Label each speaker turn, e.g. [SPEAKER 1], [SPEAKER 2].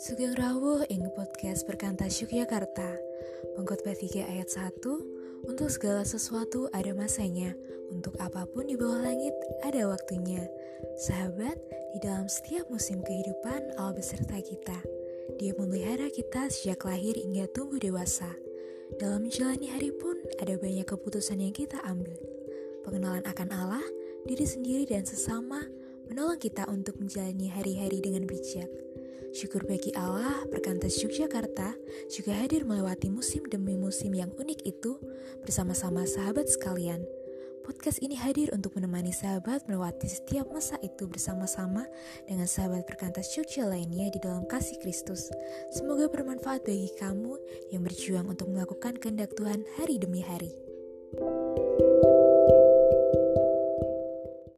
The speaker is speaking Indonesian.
[SPEAKER 1] Sugeng rawuh ing podcast Perkantas Yogyakarta. Pengkhotbah 3 ayat 1 Untuk segala sesuatu ada masanya. Untuk apa pun di bawah langit ada waktunya. Sahabat, di dalam setiap musim kehidupan Allah beserta kita. Dia memelihara kita sejak lahir hingga tumbuh dewasa. Dalam menjalani hari pun ada banyak keputusan yang kita ambil. Pengenalan akan Allah, diri sendiri dan sesama menolong kita untuk menjalani hari-hari dengan bijak. Syukur bagi Allah, Perkantas Yogyakarta juga hadir melewati musim demi musim yang unik itu bersama-sama sahabat sekalian. Podcast ini hadir untuk menemani sahabat melewati setiap masa itu bersama-sama dengan sahabat Perkantas Jogja lainnya di dalam kasih Kristus. Semoga bermanfaat bagi kamu yang berjuang untuk melakukan kehendak Tuhan hari demi hari.